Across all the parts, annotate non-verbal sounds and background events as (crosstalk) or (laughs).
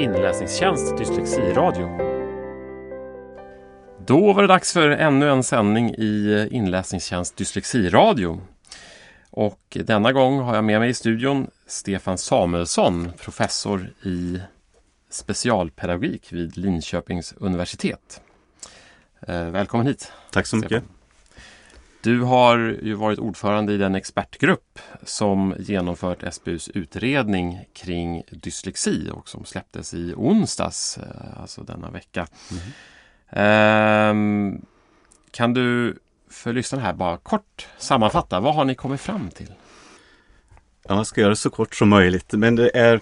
inläsningstjänst Dyslexiradio. Då var det dags för ännu en sändning i inläsningstjänst Dyslexiradio. Och denna gång har jag med mig i studion Stefan Samuelsson, professor i specialpedagogik vid Linköpings universitet. Eh, välkommen hit! Tack så mycket! Stefan. Du har ju varit ordförande i den expertgrupp som genomfört SBUs utredning kring dyslexi och som släpptes i onsdags, eh, alltså denna vecka. Mm. kan du för lyssnarna här bara kort sammanfatta, vad har ni kommit fram till? Ja, jag ska göra det så kort som möjligt, men det är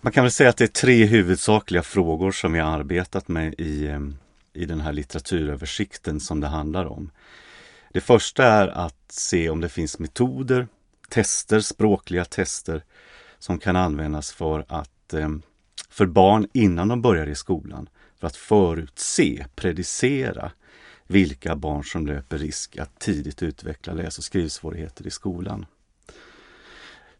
man kan väl säga att det är tre huvudsakliga frågor som jag arbetat med i, ehm, i den här litteraturöversikten som det handlar om. Det första är att se om det finns metoder, tester, språkliga tester som kan användas för att ehm, för barn innan de börjar i skolan för att förutse, predicera vilka barn som löper risk att tidigt utveckla läs och skrivsvårigheter i skolan.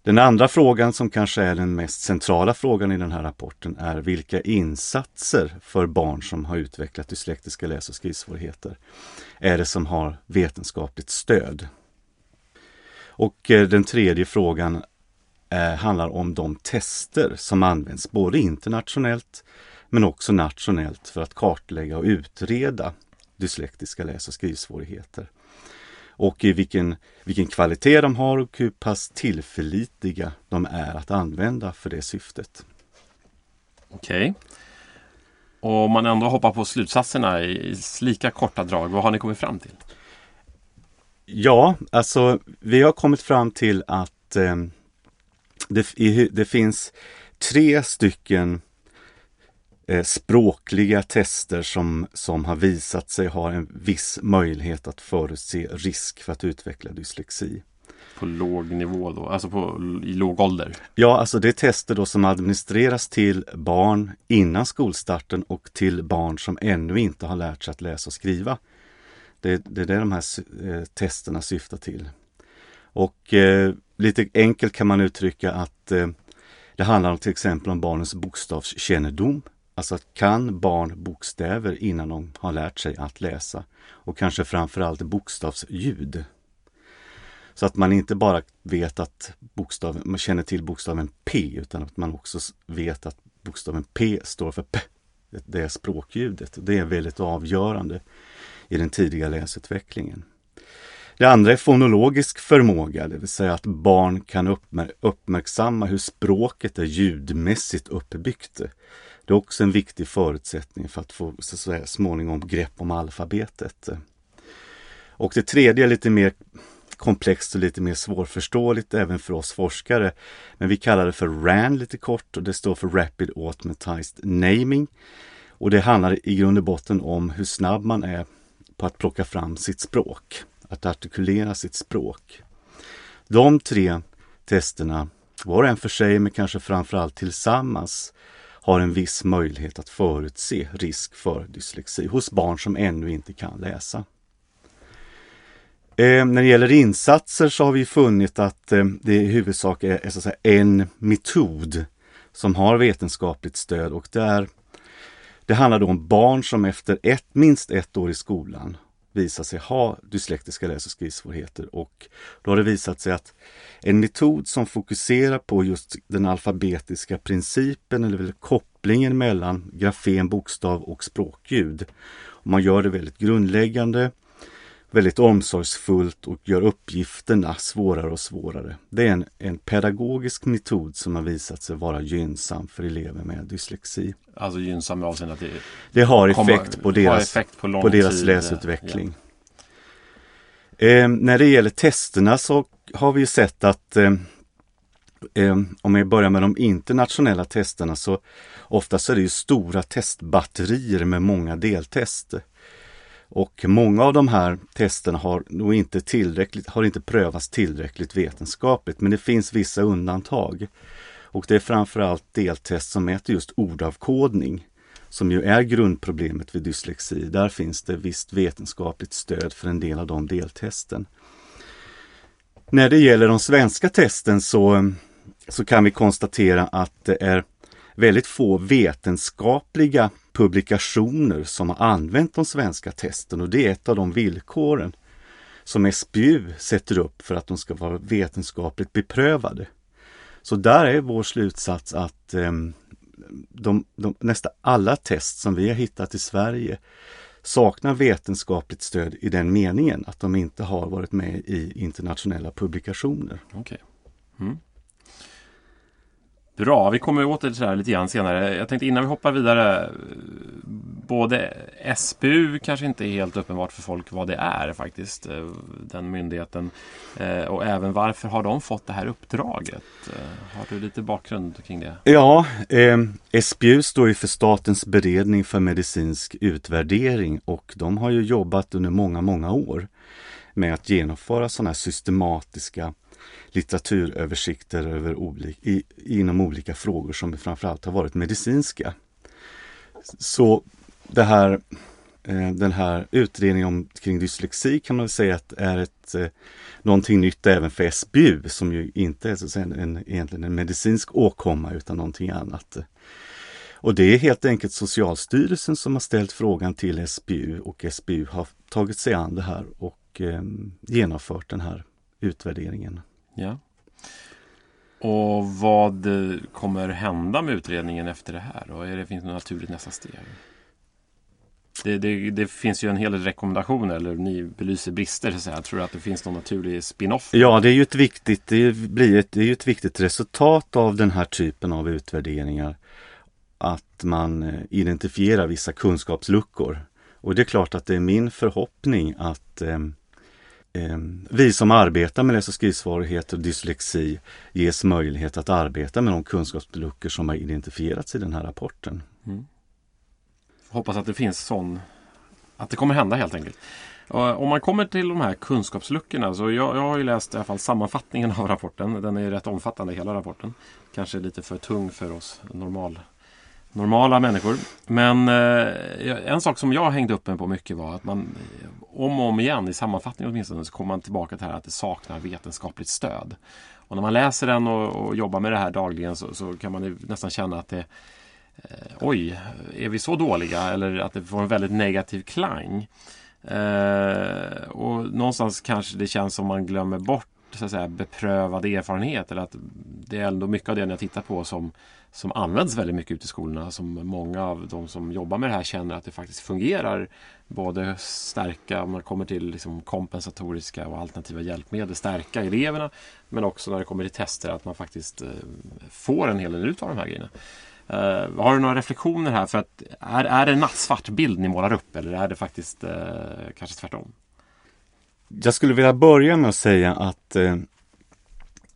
Den andra frågan som kanske är den mest centrala frågan i den här rapporten är vilka insatser för barn som har utvecklat dyslektiska läs och skrivsvårigheter är det som har vetenskapligt stöd. Och eh, den tredje frågan eh, handlar om de tester som används både internationellt men också nationellt för att kartlägga och utreda dyslektiska läs och skrivsvårigheter och i vilken, vilken kvalitet de har och hur pass tillförlitliga de är att använda för det syftet. Okej. Okay. Och om man ändå hoppar på slutsatserna i lika korta drag, vad har ni kommit fram till? Ja, alltså vi har kommit fram till att eh, det, det finns tre stycken Eh, språkliga tester som, som har visat sig ha en viss möjlighet att förutse risk för att utveckla dyslexi. På låg nivå då, alltså på, i låg ålder? Ja, alltså det är tester då som administreras till barn innan skolstarten och till barn som ännu inte har lärt sig att läsa och skriva. Det, det är det de här eh, testerna syftar till. Och eh, lite enkelt kan man uttrycka att eh, det handlar om till exempel om barnens bokstavskännedom. Alltså kan barn bokstäver innan de har lärt sig att läsa? Och kanske framförallt bokstavsljud. Så att man inte bara vet att bokstaven, man känner till bokstaven P utan att man också vet att bokstaven P står för P. Det är språkljudet. Det är väldigt avgörande i den tidiga läsutvecklingen. Det andra är fonologisk förmåga, det vill säga att barn kan uppmärksamma hur språket är ljudmässigt uppbyggt. Det är också en viktig förutsättning för att få så att säga, småningom grepp om alfabetet. Och det tredje är lite mer komplext och lite mer svårförståeligt även för oss forskare. Men vi kallar det för RAN lite kort och det står för Rapid Automatized Naming. Och det handlar i grund och botten om hur snabb man är på att plocka fram sitt språk, att artikulera sitt språk. De tre testerna, var och en för sig men kanske framförallt tillsammans, har en viss möjlighet att förutse risk för dyslexi hos barn som ännu inte kan läsa. Eh, när det gäller insatser så har vi funnit att eh, det i huvudsak är, är säga, en metod som har vetenskapligt stöd och det, är, det handlar då om barn som efter ett, minst ett år i skolan visat sig ha dyslektiska läs och skrivsvårigheter och då har det visat sig att en metod som fokuserar på just den alfabetiska principen eller kopplingen mellan grafem, bokstav och språkljud. Och man gör det väldigt grundläggande, väldigt omsorgsfullt och gör uppgifterna svårare och svårare. Det är en, en pedagogisk metod som har visat sig vara gynnsam för elever med dyslexi. Alltså gynnsam med avseende att det, det har effekt på deras, effekt på, på deras läsutveckling. Ja. Eh, när det gäller testerna så har vi sett att eh, eh, om vi börjar med de internationella testerna så oftast är det ju stora testbatterier med många deltester. Och många av de här testerna har nog inte tillräckligt, har inte prövats tillräckligt vetenskapligt, men det finns vissa undantag. Och det är framförallt deltest som mäter just ordavkodning, som ju är grundproblemet vid dyslexi. Där finns det visst vetenskapligt stöd för en del av de deltesten. När det gäller de svenska testen så, så kan vi konstatera att det är väldigt få vetenskapliga publikationer som har använt de svenska testen och det är ett av de villkoren som SBU sätter upp för att de ska vara vetenskapligt beprövade. Så där är vår slutsats att eh, de, de, nästan alla test som vi har hittat i Sverige saknar vetenskapligt stöd i den meningen att de inte har varit med i internationella publikationer. Okay. Mm. Bra, vi kommer åter till det här lite grann senare. Jag tänkte innan vi hoppar vidare. Både SBU kanske inte är helt uppenbart för folk vad det är faktiskt. Eh, den myndigheten. Eh, och även varför har de fått det här uppdraget? Eh, har du lite bakgrund kring det? Ja, eh, SBU står ju för Statens beredning för medicinsk utvärdering och de har ju jobbat under många, många år med att genomföra sådana här systematiska litteraturöversikter över olika, i, inom olika frågor som framförallt har varit medicinska. Så det här, eh, den här utredningen om, kring dyslexi kan man säga att är ett, eh, någonting nytt även för SBU som ju inte är så säga, en, egentligen en medicinsk åkomma utan någonting annat. Och det är helt enkelt Socialstyrelsen som har ställt frågan till SBU och SBU har tagit sig an det här och eh, genomfört den här utvärderingen. Ja. Och vad kommer hända med utredningen efter det här? Och är det finns något naturligt nästa steg? Det, det, det, finns ju en hel del rekommendationer eller ni belyser brister. Så att säga. Tror du att det finns någon naturlig spin-off? Ja, det är ju ett viktigt, det blir ett, det är ett viktigt resultat av den här typen av utvärderingar. Att man eh, identifierar vissa kunskapsluckor. Och det är klart att det är min förhoppning att eh, Ehm, vi som arbetar med läs och skrivsvårigheter och dyslexi ges möjlighet att arbeta med de kunskapsluckor som har identifierats i den här rapporten. Mm. Hoppas att det finns sån att det kommer hända helt enkelt. Om man kommer till de här kunskapsluckorna så jag, jag har ju läst i alla fall sammanfattningen av rapporten. Den är rätt omfattande hela rapporten. Kanske lite för tung för oss normal normala människor. Men eh, en sak som jag hängde upp mig på mycket var att man eh, om och om igen i sammanfattningen åtminstone så kommer man tillbaka till det här att det saknar vetenskapligt stöd. Och när man läser den och, och jobbar med det här dagligen så, så kan man nästan känna att det eh, Oj, är vi så dåliga? Eller att det får en väldigt negativ klang. Eh, och någonstans kanske det känns som man glömmer bort så att säga, beprövad erfarenhet. Eller att det är ändå mycket av det jag tittar på som som används väldigt mycket ute i skolorna. Som många av de som jobbar med det här känner att det faktiskt fungerar. Både stärka, om man kommer till liksom kompensatoriska och alternativa hjälpmedel, stärka eleverna. Men också när det kommer till tester att man faktiskt eh, får en hel del ut av de här grejerna. Uh, har du några reflektioner här? För att är, är det en nattsvart bild ni målar upp eller är det faktiskt uh, kanske tvärtom? Jag skulle vilja börja med att säga att eh,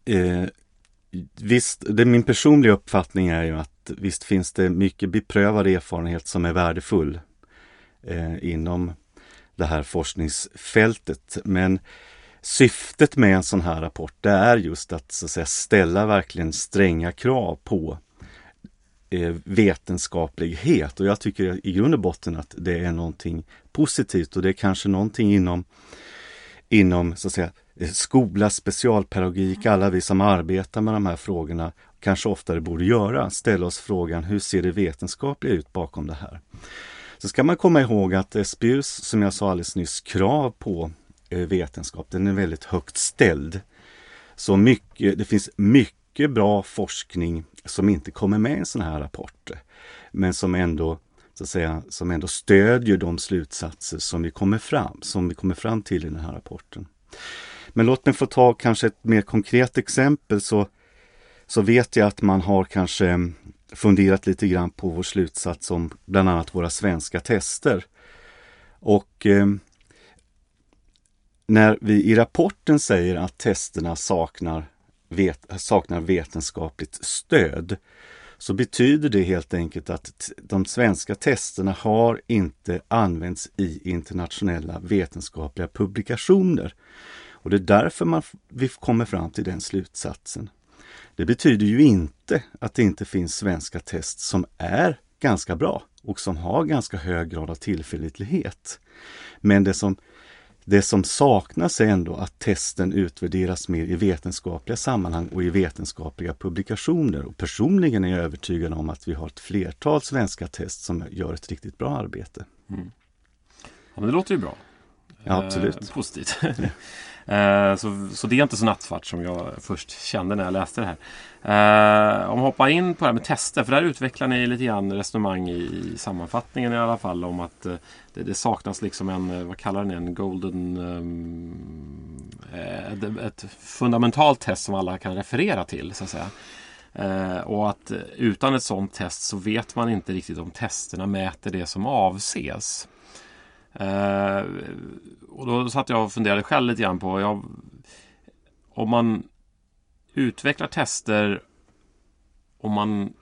eh, visst, det min personliga uppfattning är ju att visst finns det mycket beprövad erfarenhet som är värdefull eh, inom det här forskningsfältet. Men syftet med en sån här rapport det är just att, så att säga, ställa verkligen stränga krav på eh, vetenskaplighet och jag tycker i grund och botten att det är någonting positivt och det är kanske någonting inom inom så att säga, eh, skola, specialpedagogik, alla vi som arbetar med de här frågorna kanske oftare borde göra, ställa oss frågan hur ser det vetenskapliga ut bakom det här? Så ska man komma ihåg att SBUs, som jag sa alldeles nyss, krav på eh, vetenskap, den är väldigt högt ställd. Så mycket, det finns mycket bra forskning som inte kommer med i en sån här rapport. Men som ändå, så att säga, som ändå stödjer de slutsatser som vi kommer fram, som vi kommer fram till i den här rapporten. Men låt mig få ta kanske ett mer konkret exempel så, så vet jag att man har kanske funderat lite grann på vår slutsats om bland annat våra svenska tester. Och eh, när vi i rapporten säger att testerna saknar, vet, saknar vetenskapligt stöd så betyder det helt enkelt att de svenska testerna har inte använts i internationella vetenskapliga publikationer. Och det är därför man, vi kommer fram till den slutsatsen. Det betyder ju inte att det inte finns svenska test som är ganska bra och som har ganska hög grad av tillförlitlighet. Men det som det som saknas är ändå att testen utvärderas mer i vetenskapliga sammanhang och i vetenskapliga publikationer. Och personligen är jag övertygad om att vi har ett flertal svenska test som gör ett riktigt bra arbete. Mm. Ja, men det låter ju bra. Ja, absolut. Eh, positivt. (laughs) Eh, så, så det är inte så nattsvart som jag först kände när jag läste det här. Eh, om vi hoppar in på det här med tester, för där utvecklar ni lite grann resonemang i, i sammanfattningen i alla fall om att eh, det, det, saknas liksom en, eh, vad kallar ni en golden... Ehm, eh, ett, ett, fundamentalt test som alla kan referera till så att säga. Eh, och att utan ett sådant test så vet man inte riktigt om testerna mäter det som avses. Eh, och då satt jag och funderade själv lite grann på jag, om man utvecklar tester och man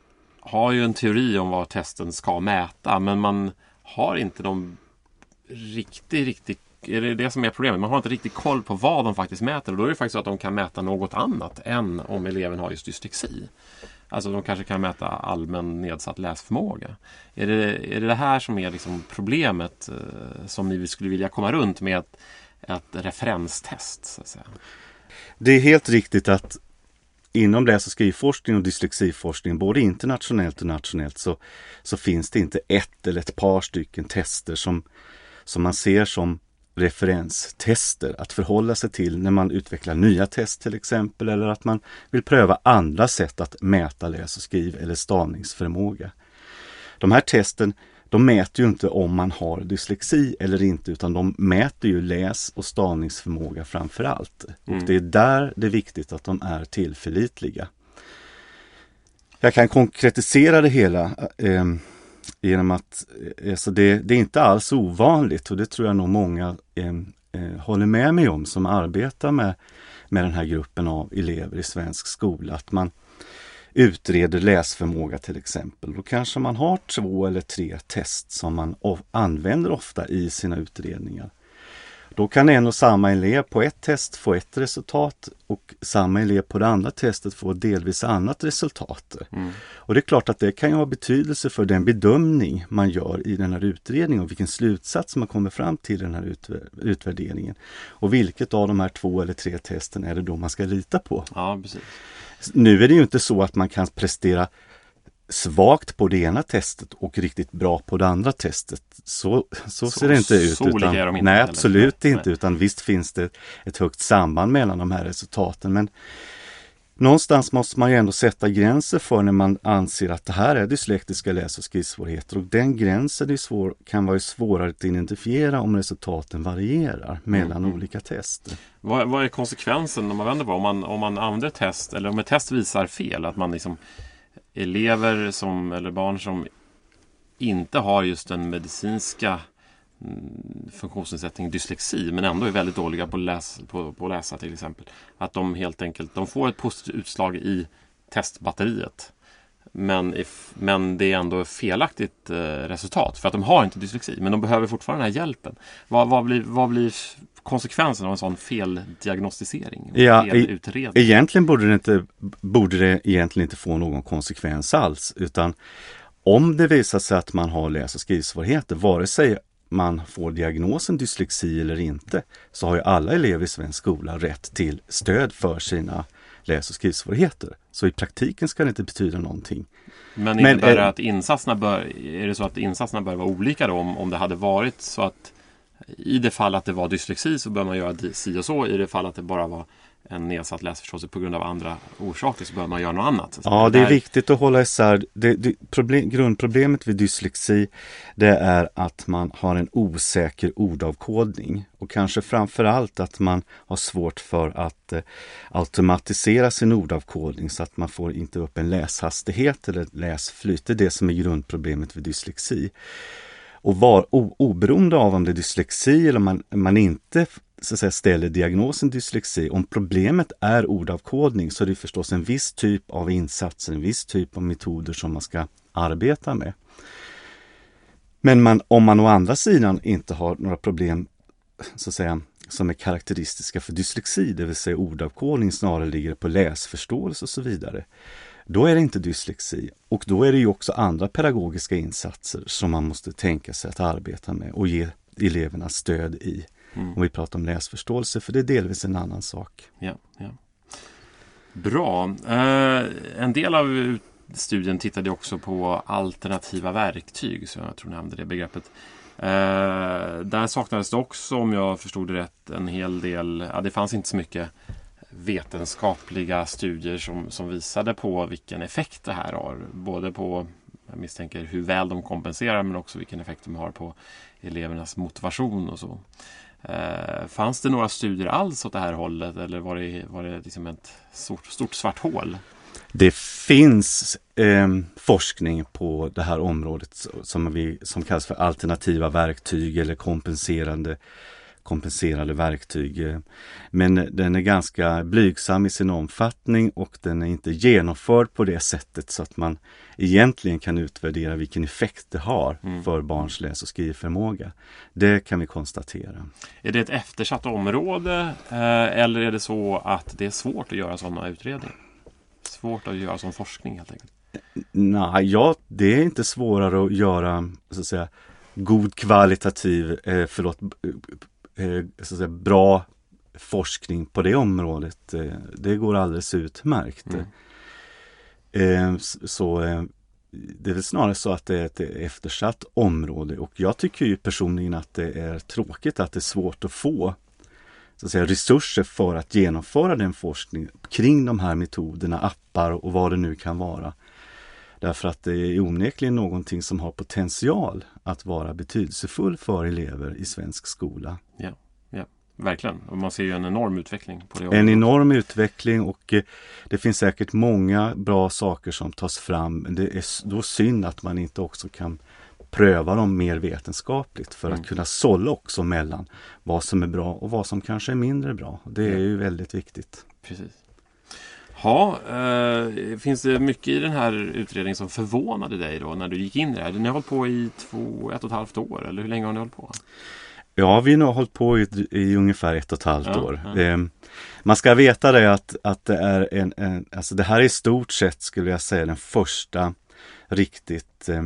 har ju en teori om vad testen ska mäta men man har inte någon riktig, riktig är det det som är problemet? Man har inte riktigt koll på vad de faktiskt mäter och då är det faktiskt så att de kan mäta något annat än om eleven har just dyslexi. Alltså de kanske kan mäta allmän nedsatt läsförmåga. Är det är det, det här som är liksom problemet eh, som ni skulle vilja komma runt med ett, ett referenstest? Så att säga? Det är helt riktigt att inom läs och skrivforskning och dyslexiforskning, både internationellt och nationellt, så, så finns det inte ett eller ett par stycken tester som, som man ser som referenstester att förhålla sig till när man utvecklar nya test till exempel eller att man vill pröva andra sätt att mäta läs och skriv eller stavningsförmåga. De här testen de mäter ju inte om man har dyslexi eller inte utan de mäter ju läs och stavningsförmåga framför allt. Mm. Och det är där det är viktigt att de är tillförlitliga. Jag kan konkretisera det hela eh, Genom att eh, alltså det, det, är inte alls ovanligt och det tror jag nog många eh, eh, håller med mig om som arbetar med, med den här gruppen av elever i svensk skola. Att man utreder läsförmåga till exempel. Då kanske man har två eller tre test som man använder ofta i sina utredningar. Då kan en och samma elev på ett test få ett resultat och samma elev på det andra testet få delvis annat resultat. Mm. Och det är klart att det kan ju ha betydelse för den bedömning man gör i den här utredningen och vilken slutsats man kommer fram till i den här utvärderingen. Och vilket av de här två eller tre testen är det då man ska lita på? Ja, precis. Nu är det ju inte så att man kan prestera svagt på det ena testet och riktigt bra på det andra testet. Så, så, så ser det inte ut. Utan, de inte nej, absolut inte. Nej. Utan visst finns det ett högt samband mellan de här resultaten. Men någonstans måste man ju ändå sätta gränser för när man anser att det här är dyslektiska läs och skrivsvårigheter. Och den gränsen är svår, kan vara svårare att identifiera om resultaten varierar mellan mm. olika test. Vad, vad, är konsekvensen om man vänder på om man, om man använder test eller om ett test visar fel? Att man liksom elever som, eller barn som inte har just den medicinska mm, funktionsnedsättning, dyslexi, men ändå är väldigt dåliga på, läs, på, på att läsa till exempel. Att de helt enkelt de får ett positivt utslag i testbatteriet. Men, if, men det är ändå felaktigt eh, resultat för att de har inte dyslexi. Men de behöver fortfarande den här hjälpen. Vad, vad, blir, vad blir konsekvensen av en sån feldiagnostisering? Ja, egentligen borde det, inte, borde det egentligen inte få någon konsekvens alls. Utan om det visar sig att man har läs och skrivsvårigheter, vare sig man får diagnosen dyslexi eller inte, så har ju alla elever i svensk skola rätt till stöd för sina läs och skrivsvårigheter. Så i praktiken ska det inte betyda någonting. Men innebär det att insatserna bör, är det så att insatserna bör vara olika då om, om det hade varit så att i det fall att det var dyslexi så bör man göra si och så. I det fall att det bara var en nedsatt läsförståelse på grund av andra orsaker så bör man göra något annat. Ja, det är viktigt att hålla isär. Det, det, problem, grundproblemet vid dyslexi det är att man har en osäker ordavkodning och kanske framförallt att man har svårt för att eh, automatisera sin ordavkodning så att man får inte upp en läshastighet eller läsflyt. Det är det som är grundproblemet vid dyslexi. Och var, o, oberoende av om det är dyslexi eller man, man inte så att säga, ställer diagnosen dyslexi, om problemet är ordavkodning så är det förstås en viss typ av insatser, en viss typ av metoder som man ska arbeta med. Men man, om man å andra sidan inte har några problem så att säga, som är karaktäristiska för dyslexi, det vill säga ordavkodning snarare ligger på läsförståelse och så vidare, då är det inte dyslexi. Och då är det ju också andra pedagogiska insatser som man måste tänka sig att arbeta med och ge eleverna stöd i mm. om vi pratar om läsförståelse, för det är delvis en annan sak. Ja, ja. Bra. Eh, en del av studien tittade också på alternativa verktyg, så jag tror ni använde det begreppet. Eh, där saknades det också, om jag förstod det rätt, en hel del, ja det fanns inte så mycket vetenskapliga studier som, som visade på vilken effekt det här har. Både på, jag misstänker, hur väl de kompenserar men också vilken effekt de har på elevernas motivation och så. Eh, fanns det några studier alls åt det här hållet eller var det, var det liksom ett stort, stort svart hål? Det finns eh, forskning på det här området som, vi, som kallas för alternativa verktyg eller kompenserande kompenserande verktyg. Men den är ganska blygsam i sin omfattning och den är inte genomförd på det sättet så att man egentligen kan utvärdera vilken effekt det har mm. för barns läs och skrivförmåga. Det kan vi konstatera. Är det ett eftersatt område eh, eller är det så att det är svårt att göra sådana utredningar? Svårt att göra sån forskning helt enkelt? Nej, ja, det är inte svårare att göra så att säga, god kvalitativ, eh, förlåt, så att säga, bra forskning på det området. Eh, det går alldeles utmärkt. Mm. Eh, så det är väl snarare så att det är ett eftersatt område och jag tycker ju personligen att det är tråkigt att det är svårt att få så att säga, resurser för att genomföra den forskning kring de här metoderna, appar och vad det nu kan vara. Därför att det är onekligen någonting som har potential att vara betydelsefull för elever i svensk skola. Ja, ja. Verkligen, och man ser ju en enorm utveckling. på det En enorm utveckling och eh, det finns säkert många bra saker som tas fram. Men det är då synd att man inte också kan pröva dem mer vetenskapligt för mm. att kunna sålla också mellan vad som är bra och vad som kanske är mindre bra. Det är ju väldigt viktigt. Precis. Ja, eh, finns det mycket i den här utredningen som förvånade dig då när du gick in i det här? Ni har hållit på i två, ett och ett halvt år, eller hur länge har ni hållit på? Ja, vi har nog hållit på i, i ungefär ett och ett halvt ja, år. Ja. Eh, man ska veta det att, att det är en, en, alltså det här är i stort sett skulle jag säga den första riktigt eh,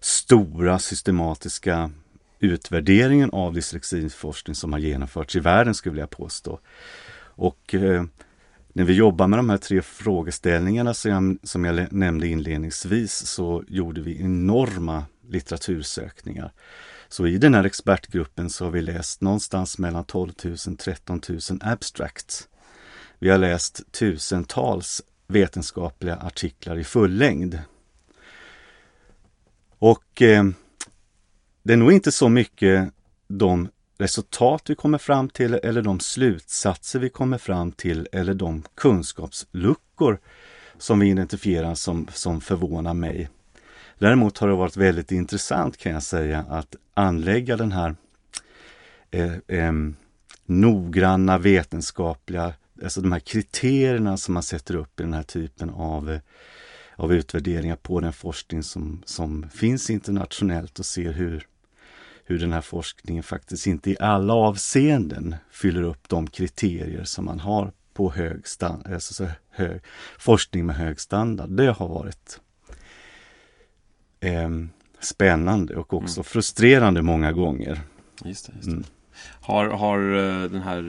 stora systematiska utvärderingen av dyslexiforskning som har genomförts i världen skulle jag påstå. Och eh, när vi jobbar med de här tre frågeställningarna som jag, som jag nämnde inledningsvis så gjorde vi enorma litteratursökningar. Så i den här expertgruppen så har vi läst någonstans mellan 12 000 13 000 abstracts. Vi har läst tusentals vetenskapliga artiklar i full längd. Och eh, det är nog inte så mycket de resultat vi kommer fram till eller de slutsatser vi kommer fram till eller de kunskapsluckor som vi identifierar som, som förvånar mig. Däremot har det varit väldigt intressant kan jag säga att anlägga den här eh, eh, noggranna vetenskapliga, alltså de här kriterierna som man sätter upp i den här typen av, av utvärderingar på den forskning som, som finns internationellt och ser hur hur den här forskningen faktiskt inte i alla avseenden fyller upp de kriterier som man har på hög, stand, alltså hög forskning med hög standard. Det har varit eh, spännande och också mm. frustrerande många gånger. Just det, just det. Mm. Har, har eh, den här,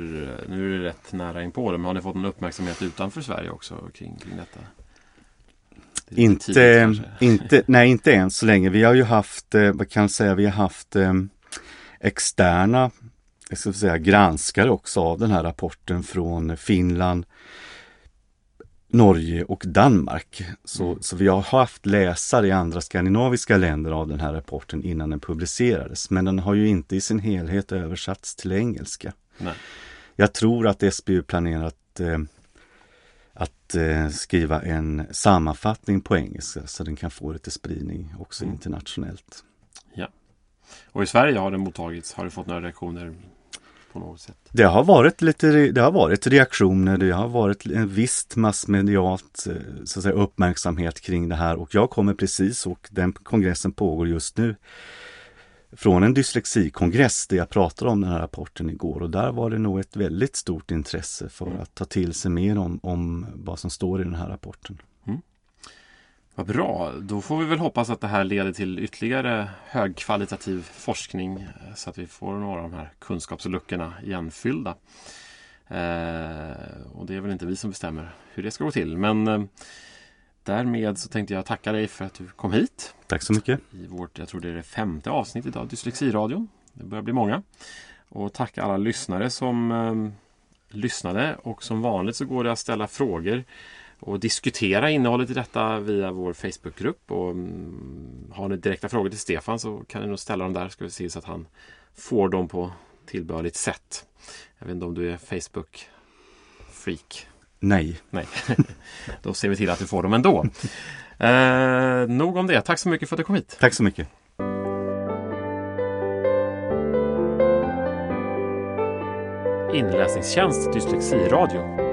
nu är det rätt nära in på det, men har ni fått någon uppmärksamhet utanför Sverige också kring, kring detta? Inte, tidigt, inte, nej inte än så länge. Vi har ju haft, eh, vad kan jag säga, vi har haft eh, externa jag ska säga, granskare också av den här rapporten från Finland, Norge och Danmark. Så, mm. så vi har haft läsare i andra skandinaviska länder av den här rapporten innan den publicerades. Men den har ju inte i sin helhet översatts till engelska. Nej. Jag tror att SBU planerar att eh, att eh, skriva en sammanfattning på engelska så den kan få lite spridning också mm. internationellt. Ja. Och i Sverige har den mottagits, har du fått några reaktioner på något sätt? Det har varit lite det har varit reaktioner, det har varit en visst massmedialt eh, så att säga, uppmärksamhet kring det här och jag kommer precis och den kongressen pågår just nu från en dyslexikongress där jag pratade om den här rapporten igår och där var det nog ett väldigt stort intresse för mm. att ta till sig mer om, om vad som står i den här rapporten. Mm. Vad bra, då får vi väl hoppas att det här leder till ytterligare högkvalitativ forskning eh, så att vi får några av de här kunskapsluckorna igenfyllda. Eh, och det är väl inte vi som bestämmer hur det ska gå till. Men eh, därmed så tänkte jag tacka dig för att du kom hit. Tack så mycket. I vårt, jag tror det är det femte avsnittet av Dyslexiradion. Det börjar bli många. Och tacka alla lyssnare som eh, lyssnade. Och som vanligt så går det att ställa frågor och diskutera innehållet i detta via vår Facebookgrupp. Och mm, har ni direkta frågor till Stefan så kan ni nog ställa dem där. Ska vi se så att han får dem på tillbörligt sätt. Jag vet inte om du är Facebook-freak? Nej. Nej. (laughs) Då ser vi till att du får dem ändå. Eh, nog om det. Tack så mycket för att du kom hit. Tack så mycket. Inläsningstjänst Dyslexiradio